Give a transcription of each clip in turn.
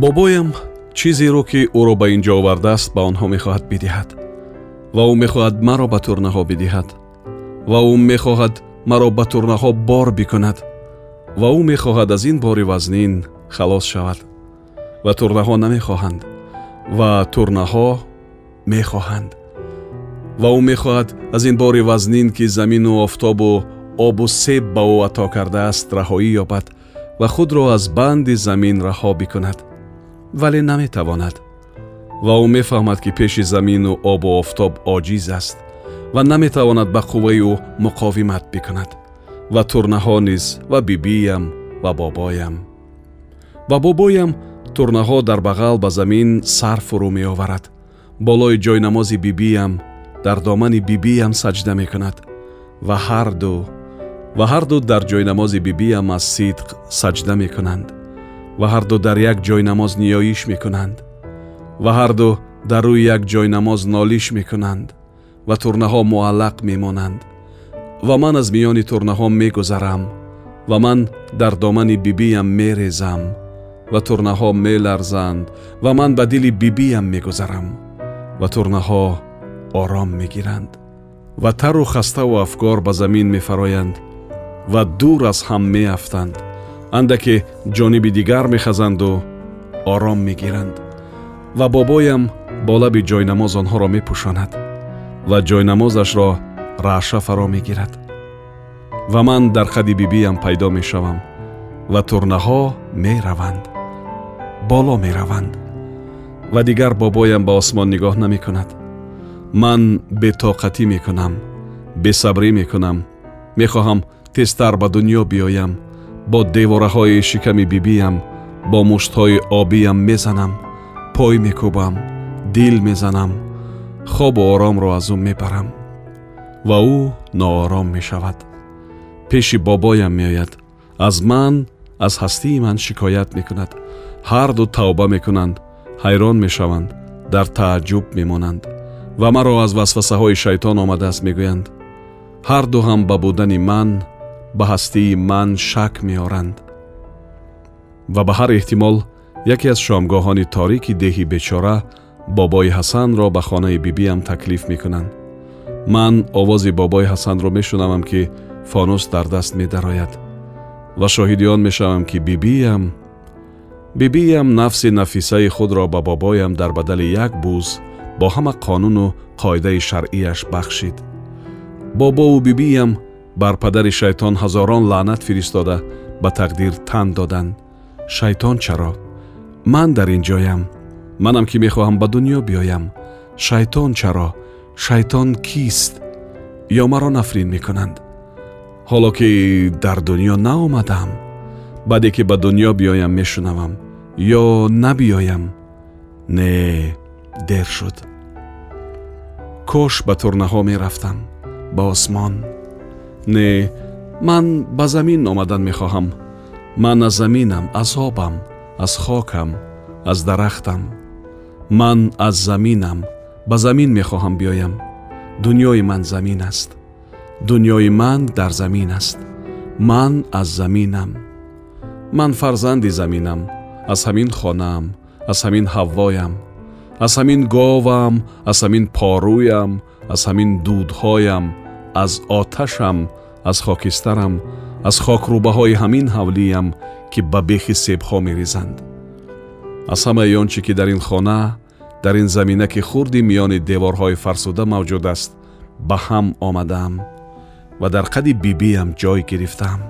бобоям чизеро ки ӯро ба ин ҷо овардааст ба онҳо мехоҳад бидиҳад. Ва ӯ мехоҳад маро ба турнаҳо бидиҳад. Ва ӯ мехоҳад маро ба турнаҳо бор бикунад. Ва ӯ мехоҳад аз ин бори вазнин халос шавад. Ва турнаҳо намехоҳанд. Ва турнаҳо мехоҳанд. Ва ӯ мехоҳад аз ин бори вазнин ки замину офтобу обу себ ба ӯ ато кардааст раҳоӣ ёбад. Ва худро аз банди замин раҳо бикунад вале наметавонад. Ва ӯ мефаҳмад ки пеши замину обу офтоб оҷиз аст ва наметавонад ба қувваи ӯ муқовимат бикунад. Ва турнаҳо низ ва бибиям ва бобоям. Ва бобоям турнаҳо дар бағал ба замин сар фурӯ меоварад. Болои ҷойнамози бибиям дар домани бибиям саҷда мекунад. Ва ҳарду ва ҳарду дар ҷойнамози бибиям аз сидқ саҷда мекунанд ва ҳарду дар як ҷойнамоз ниёиш мекунанд. ва ҳарду дар рӯи як ҷойнамоз нолиш мекунанд ва турнаҳо муаллақ мемонанд. ва ман аз миёни турнаҳо мегузарам ва ман дар домани бибиям мерезам ва турнаҳо меларзанд ва ман ба дили бибиям мегузарам ва турнаҳо ором мегиранд. ва тару хаставу афкор ба замин мефароянд ва дур аз ҳам меафтанд андаке ҷониби дигар мехазанду ором мегиранд. Ва бобоям бо лаби ҷойнамоз онҳоро мепӯшонад ва ҷойнамозашро раъша фаро мегирад. Ва ман дар хади бибиям пайдо мешавам ва турнаҳо мераванд боло мераванд. Ва дигар бобоям ба осмон нигоҳ намекунад. Ман бетоқатӣ мекунам бесабрӣ мекунам. Мехоҳам тезтар ба дуньё биёям бо девораҳои шиками бибиям бо муштҳои обиям мезанам пой мекӯбам дил мезанам хобу оромро аз ӯ мебарам ва ӯ ноором мешавад. Пеши бобоям меояд. Аз ман аз ҳастии ман шикоят мекунад. Ҳар ду тавба мекунанд ҳайрон мешаванд дар тааҷҷуб мемонанд ва маро аз васвасаҳои шайтон омадааст мегӯянд. Ҳар ду ҳам ба будани ман ба ҳастии ман шак меоранд. Ва ба ҳар эҳтимол яке аз шомгоҳони торики деҳи бечора бобои ҳасанро ба хонаи бибиам таклиф мекунанд. Ман овози бобои ҳасанро мешунавам ки фонус дар даст медарояд. Ва шоҳиди он мешавам ки бибиям бибиям нафси нафисаи худро ба бобоям дар бадали як буз бо ҳама қонуну қоидаи шаръияш бахшид. Бобову бибиям бар падари шайтон ҳазорон лаънат фиристода ба тақдир тан доданд шайтон чаро? Ман дар ин ҷоям. Манам ки мехоҳам ба дуньё биёям. Шайтон чаро? Шайтон кист? Ё маро нафрин мекунанд? Ҳоло ки дар дуньё наомадам. Баъде ки ба дуньё биёям мешунавам. Ё набиёям. Не дер шуд. Кош ба турнаҳо мерафтам. Ба осмон не ман ба замин омадан мехоҳам ман аз заминам аз обам аз хокам аз дарахтам ман аз заминам ба замин мехоҳам биёям дуньёи ман замин аст дуньёи ман дар замин аст ман аз заминам ман фарзанди заминам аз ҳамин хонаам аз ҳамин ҳаввоям аз ҳамин говам аз ҳамин порӯям аз ҳамин дудҳоям аз оташам аз хокистарам аз хокрӯбаҳои ҳамин ҳавлиям ки ба бехи себҳо мерезанд аз ҳамаи он чӣ ки дар ин хона дар ин заминаки хурди миёни деворҳои фарсуда мавҷуд аст ба ҳам омадаам ва дар қади бибиям ҷой гирифтаам.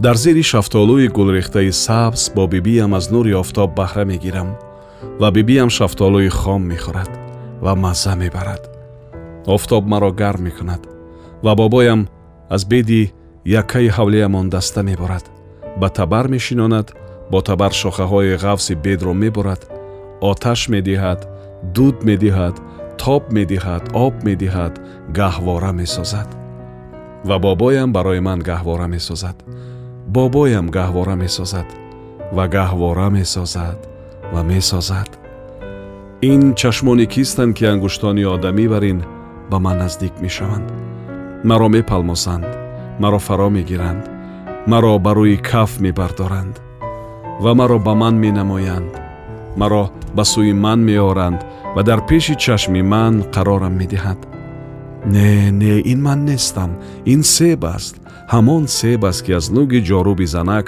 Дар зери шафтолӯи гулрехтаи сабз бо бибиям аз нури офтоб баҳра мегирам ва бибиям шафтолӯи хом мехӯрад ва мазза мебарад. Офтоб маро гарм мекунад ва бобоям аз беди яккаи ҳавлиямон даста меборад. Ба табар мешинонад бо табар шохаҳои ғафси бедро мебурад оташ медиҳад дуд медиҳад тоб медиҳад об медиҳад гаҳвора месозад. Ва бобоям барои ман гаҳвора месозад. Бобоям гаҳвора месозад ва гаҳвора месозад ва месозад. Ин чашмони кистанд ки ангуштони одамӣ бар ин ба ман наздик мешаванд маро мепалмосанд маро фаро мегиранд маро ба рӯи каф мебардоранд ва маро ба ман менамоянд маро ба сӯи ман меоранд ва дар пеши чашми ман қарорам медиҳад. Не не ин ман нестам ин себ аст ҳамон себ аст ки аз нуги ҷоруби занак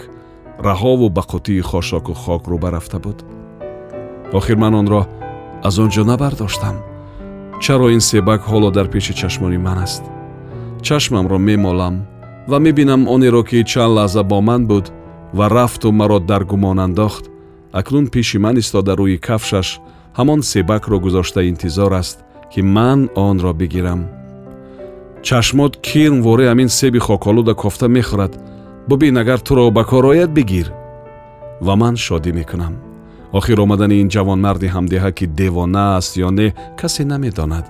раҳову ба қутии хошоку хок рӯба рафта буд. Охир ман онро аз он ҷо набардоштам? Чаро ин себак ҳоло дар пеши чашмони ман аст чашмамро мемолам ва мебинам онеро ки чанд лаҳза бо ман буд ва рафту маро дар гумон андохт акнун пеши ман истода рӯи кафшаш ҳамон себакро гузошта интизор аст ки ман онро бигирам чашмот кирм вore ҳамин себи хоколуда кофта мехӯрад бубин агар туро ба кор ояд бигир ва ман шодӣ мекунам охир омадани ин ҷавонмарди ҳамдиҳа ки девона аст ё не касе намедонад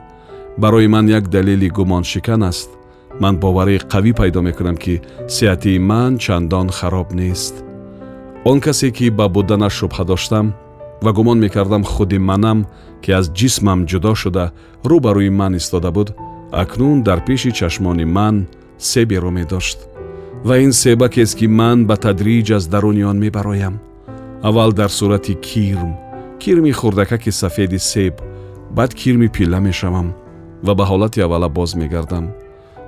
барои ман як далели гумоншикан аст ман боварии қавӣ пайдо мекунам ки сеҳати ман чандон хароб нест. Он касе ки ба буданаш шубҳа доштам ва гумон мекардам худи манам ки аз ҷисмам ҷудо шуда рӯ ба рӯи ман истода буд акнун дар пеши чашмони ман себеро медошт. Ва ин себакест ки ман ба тадриҷ аз даруни он мебароям. Аввал дар сурати кирм. Кирми хурдакаки сафеди себ. Баъд кирми пилла мешавам ва ба ҳолати аввала боз мегардам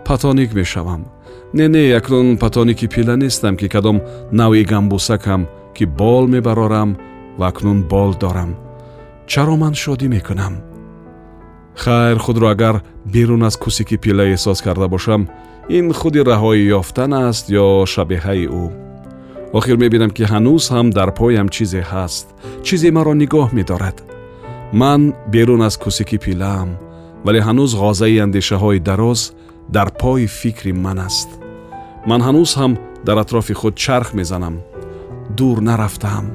патоник мешавам. Не не акнун патоники пилла нестам ки кадом навъи гамбусакам ки бол мебарорам ва акнун бол дорам. Чаро ман шодӣ мекунам. Хайр худро агар берун аз кусики пилла эҳсос карда бошам ин худи раҳоӣ ёфтан аст ё шабеҳаи ӯ? Охир мебинам ки ҳанӯз ҳам дар поям чизе ҳаст чизе маро нигоҳ медорад. Ман берун аз кусики пиллаам вале ҳанӯз ғозаи андешаҳои дароз дар пои фикри ман аст ман ҳанӯз ҳам дар атрофи худ чарх мезанам дур нарафтаам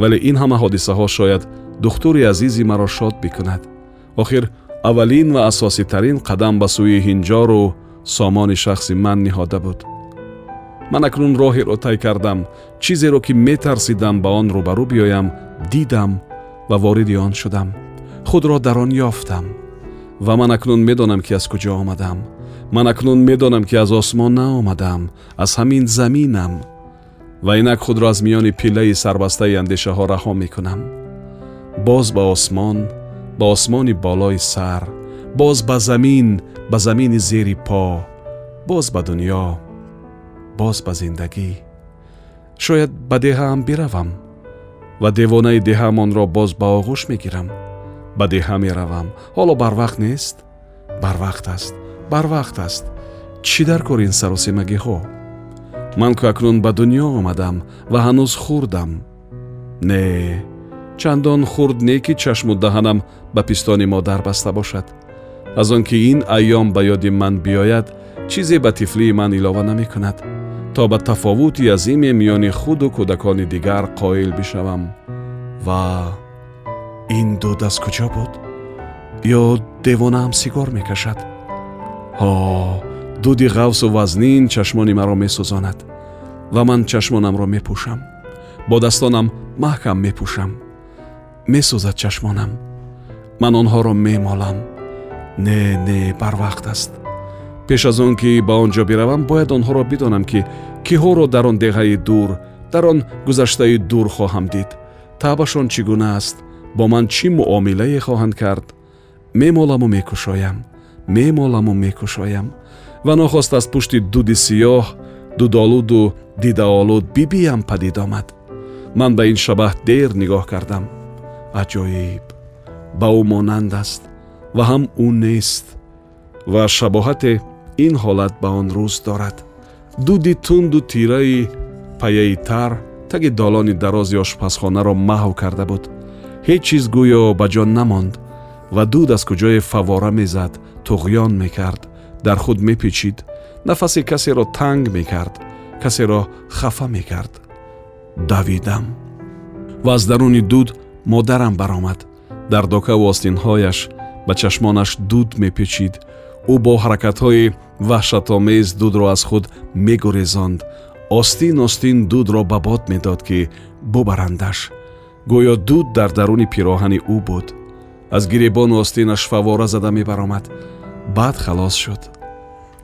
вале ин ҳама ҳодисаҳо шояд духтури азизи маро шод бикунад охир аввалин ва асоситарин қадам ба сӯи ҳинҷору сомони шахси ман ниҳода буд ман акнун роҳеро тай кардам чизеро ки метарсидам ба он рӯбарӯ биёям дидам ва вориди он шудам худро дар он ёфтам ва ман акнун медонам ки аз куҷо омадам. Ман акнун медонам ки аз осмон наомадам аз ҳамин заминам. Ва инак худро аз миёни пиллаи сарбастаи андешаҳо раҳо мекунам. Боз ба осмон ба осмони болои сар боз ба замин ба замини зери по боз ба дуньё боз ба зиндагӣ. Шояд ба деҳаам биравам ва девонаи деҳаамонро боз ба оғӯш мегирам ба деҳа меравам. Ҳоло барвақт нест? Барвақт аст. Барвақт аст. Чӣ дар кори ин саросемагиҳо? Ман ку акнун ба дуньё омадам ва ҳанӯз хурдам. Не чандон хурд не ки чашму даҳанам ба пистони модар баста бошад. Аз он ки ин айём ба ёди ман биёяд чизе ба тифлии ман илова намекунад. То ба тафовути азиме миёни худу кӯдакони дигар қоил бишавам. Ва ин дуд аз куҷо буд? Ё девонаам сигор мекашад? Ҳо дуди ғавсу вазнин чашмони маро месӯзонад ва ман чашмонамро мепӯшам. Бо дастонам маҳкам мепӯшам. Месӯзад чашмонам. Ман онҳоро мемолам. Не не барвақт аст. Пеш аз он ки ба он ҷо биравам бояд онҳоро бидонам ки киҳоро дар он деҳаи дур дар он гузаштаи дур хоҳам дид. Таъбашон чӣ гуна аст бо ман чӣ муомилае хоҳанд кард? Мемоламу мекушоям мемоламу мекушоям. Ва нохост аз пушти дуди сиёҳ дудолуду дидаолуд бибиям падид омад. Ман ба ин шабаҳ дер нигоҳ кардам. Аҷоиб. Ба ӯ монанд аст ва ҳам ӯ нест. Ва шабоҳате ин ҳолат ба он рӯз дорад. Дуди тунду тираи паяи тар таги долони дарози ошпазхонаро маҳв карда буд ҳеҷ чиз гӯё ба ҷон намонд ва дуд аз куҷое фавора мезад туғён мекард дар худ мепечид нафаси касеро танг мекард касеро хафа мекард. Давидам. Ва аз даруни дуд модарам баромад. Дар докаву остинҳояш ба чашмонаш дуд мепечид. Ӯ бо ҳаракатҳои ваҳшатомез дудро аз худ мегурезонд. Остин остин дудро ба бод медод ки бубарандаш гӯё дуд дар даруни пироҳани ӯ буд. Аз гиребону остинаш фавора зада мебаромад. Баъд халос шуд.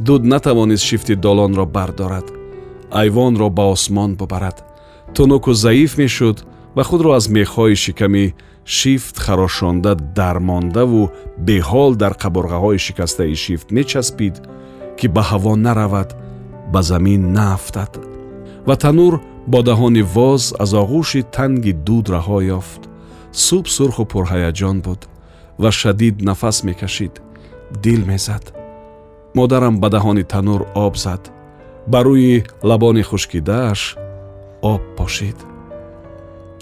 Дуд натавонист шифти долонро бардорад. Айвонро ба осмон бубарад. Тунуку заиф мешуд ва худро аз мехҳои шиками шифт харошонда дармондаву беҳол дар қабурғаҳои шикастаи шифт мечаспид ки ба ҳаво наравад ба замин наафтад ва танур бо даҳони воз аз оғӯши танги дуд раҳо ёфт. Субҳ сурху пурҳаяҷон буд ва шадид нафас мекашид. Дил мезад. Модарам ба даҳони танур об зад. Ба рӯи лабони хушкидааш об пошид.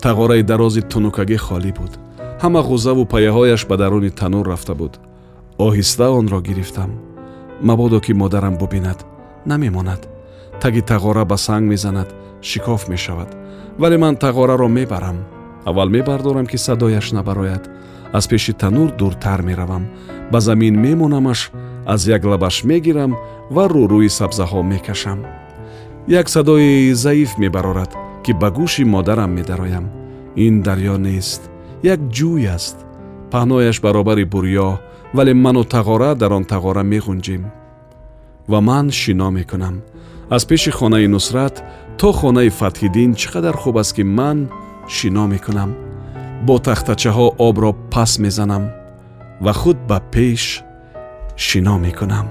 Тағораи дарози тунукагӣ холӣ буд. Ҳама ғузаву паяҳояш ба даруни танур рафта буд. Оҳиста онро гирифтам. Мабодо ки модарам бубинад намемонад. Таги тағора ба санг мезанад шикоф мешавад. Вале ман тағораро мебарам. Аввал мебардорам ки садояш набарояд. Аз пеши танур дуртар меравам. Ба замин мемонамаш аз як лабаш мегирам ва рӯрӯи сабзаҳо мекашам. Як садои заиф мебарорад ки ба гӯши модарам медароям. Ин дарьё нест. Як ҷӯй аст. Паҳнояш баробари бурьё вале ману тағора дар он тағора меғунҷем ва ман шино мекунам. Аз пеши хонаи нусрат то хонаи фатҳиддин чӣ қадар хуб аст ки ман шино мекунам бо тахтачаҳо обро пас мезанам ва худ ба пеш шино мекунам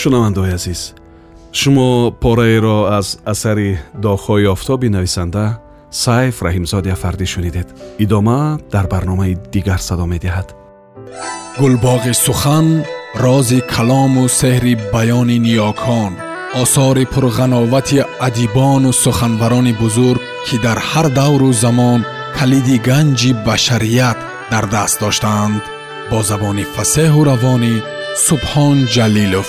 шунавандаои азиз шумо пораеро аз асари доғҳои офтоби нависанда сайф раҳимзоди афардӣ шунидед идома дар барномаи дигар садо медиҳад гулбоғи сухан рози калому сеҳри баёни ниёкон осори пурғановати адибону суханбарони бузург ки дар ҳар давру замон калиди ганҷи башарият дар даст доштаанд бо забони фасеҳу равонӣ субҳон ҷалилов